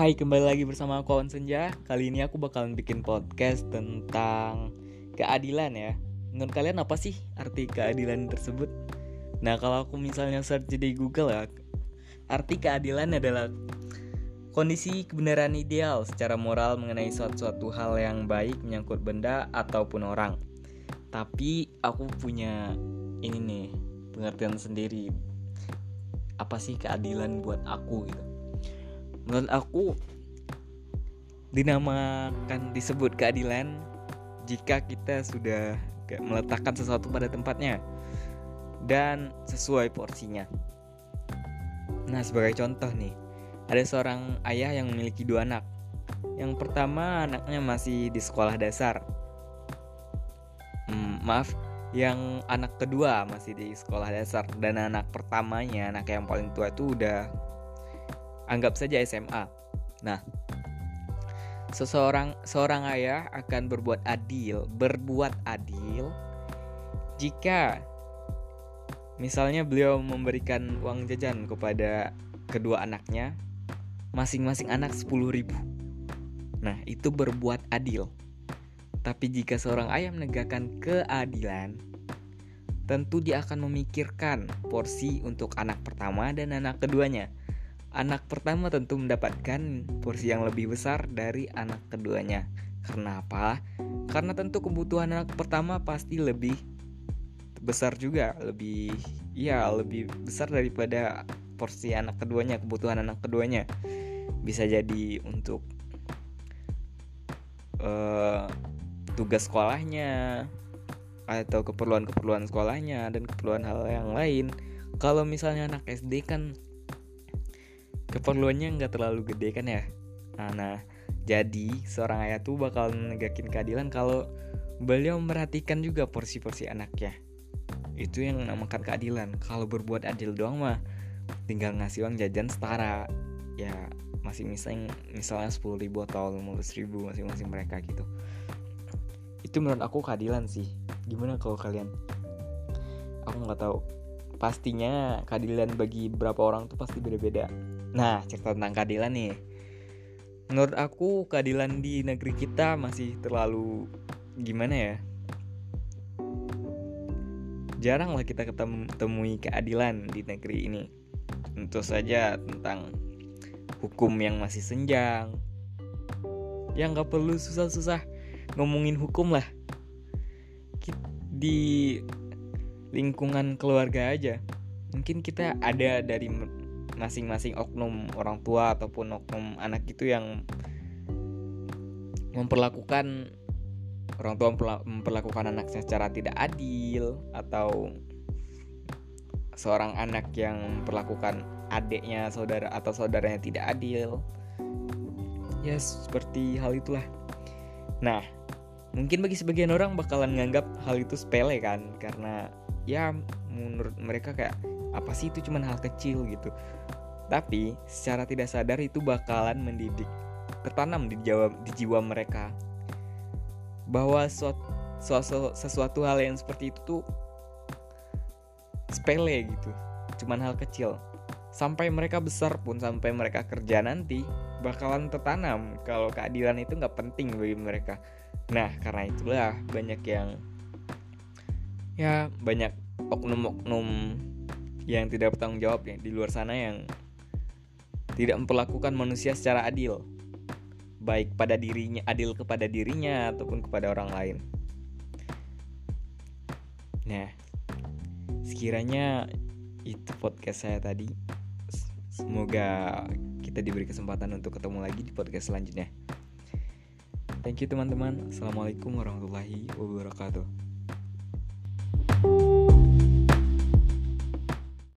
Hai, kembali lagi bersama aku Awan Senja. Kali ini aku bakalan bikin podcast tentang keadilan ya. Menurut kalian apa sih arti keadilan tersebut? Nah, kalau aku misalnya search di Google ya, arti keadilan adalah kondisi kebenaran ideal secara moral mengenai suatu-suatu hal yang baik menyangkut benda ataupun orang. Tapi aku punya ini nih, pengertian sendiri. Apa sih keadilan buat aku gitu? Menurut aku dinamakan disebut keadilan jika kita sudah meletakkan sesuatu pada tempatnya dan sesuai porsinya. Nah, sebagai contoh nih, ada seorang ayah yang memiliki dua anak. Yang pertama anaknya masih di sekolah dasar. Hmm, maaf, yang anak kedua masih di sekolah dasar dan anak pertamanya, anak yang paling tua itu udah Anggap saja SMA. Nah, seseorang seorang ayah akan berbuat adil, berbuat adil jika misalnya beliau memberikan uang jajan kepada kedua anaknya, masing-masing anak 10 ribu. Nah, itu berbuat adil. Tapi jika seorang ayah menegakkan keadilan, tentu dia akan memikirkan porsi untuk anak pertama dan anak keduanya Anak pertama tentu mendapatkan porsi yang lebih besar dari anak keduanya. Karena apa? Karena tentu kebutuhan anak pertama pasti lebih besar juga, lebih ya lebih besar daripada porsi anak keduanya, kebutuhan anak keduanya. Bisa jadi untuk uh, tugas sekolahnya atau keperluan-keperluan sekolahnya dan keperluan hal yang lain. Kalau misalnya anak SD kan keperluannya nggak terlalu gede kan ya? Nah, nah jadi seorang ayah tuh bakal negakin keadilan kalau beliau memperhatikan juga porsi-porsi anaknya. Itu yang namakan keadilan. Kalau berbuat adil doang mah tinggal ngasih uang jajan setara. Ya masih misalnya misalnya sepuluh ribu atau lima ribu masing-masing mereka gitu. Itu menurut aku keadilan sih. Gimana kalau kalian? Aku nggak tahu pastinya keadilan bagi beberapa orang tuh pasti beda-beda Nah, cerita tentang keadilan nih. Menurut aku keadilan di negeri kita masih terlalu gimana ya? Jarang lah kita ketemui keadilan di negeri ini. Tentu saja tentang hukum yang masih senjang. Yang gak perlu susah-susah ngomongin hukum lah. Di lingkungan keluarga aja. Mungkin kita ada dari masing-masing oknum orang tua ataupun oknum anak itu yang memperlakukan orang tua memperlakukan anaknya secara tidak adil atau seorang anak yang memperlakukan adiknya saudara atau saudaranya tidak adil ya seperti hal itulah nah mungkin bagi sebagian orang bakalan nganggap hal itu sepele kan karena ya menurut mereka kayak apa sih itu cuman hal kecil? gitu. Tapi secara tidak sadar itu bakalan mendidik tertanam di jiwa di jiwa mereka. Bahwa suatu, suatu sesuatu hal yang seperti itu tuh sepele gitu cuman hal kecil. Sampai mereka besar pun sampai mereka kerja nanti bakalan tertanam kalau keadilan itu nggak penting bagi mereka. Nah karena itulah banyak yang ya. Banyak oknum-oknum yang tidak bertanggung jawab ya di luar sana yang tidak memperlakukan manusia secara adil. Baik pada dirinya adil kepada dirinya ataupun kepada orang lain. Nah sekiranya itu podcast saya tadi semoga kita diberi kesempatan untuk ketemu lagi di podcast selanjutnya. Thank you teman-teman. Assalamualaikum warahmatullahi wabarakatuh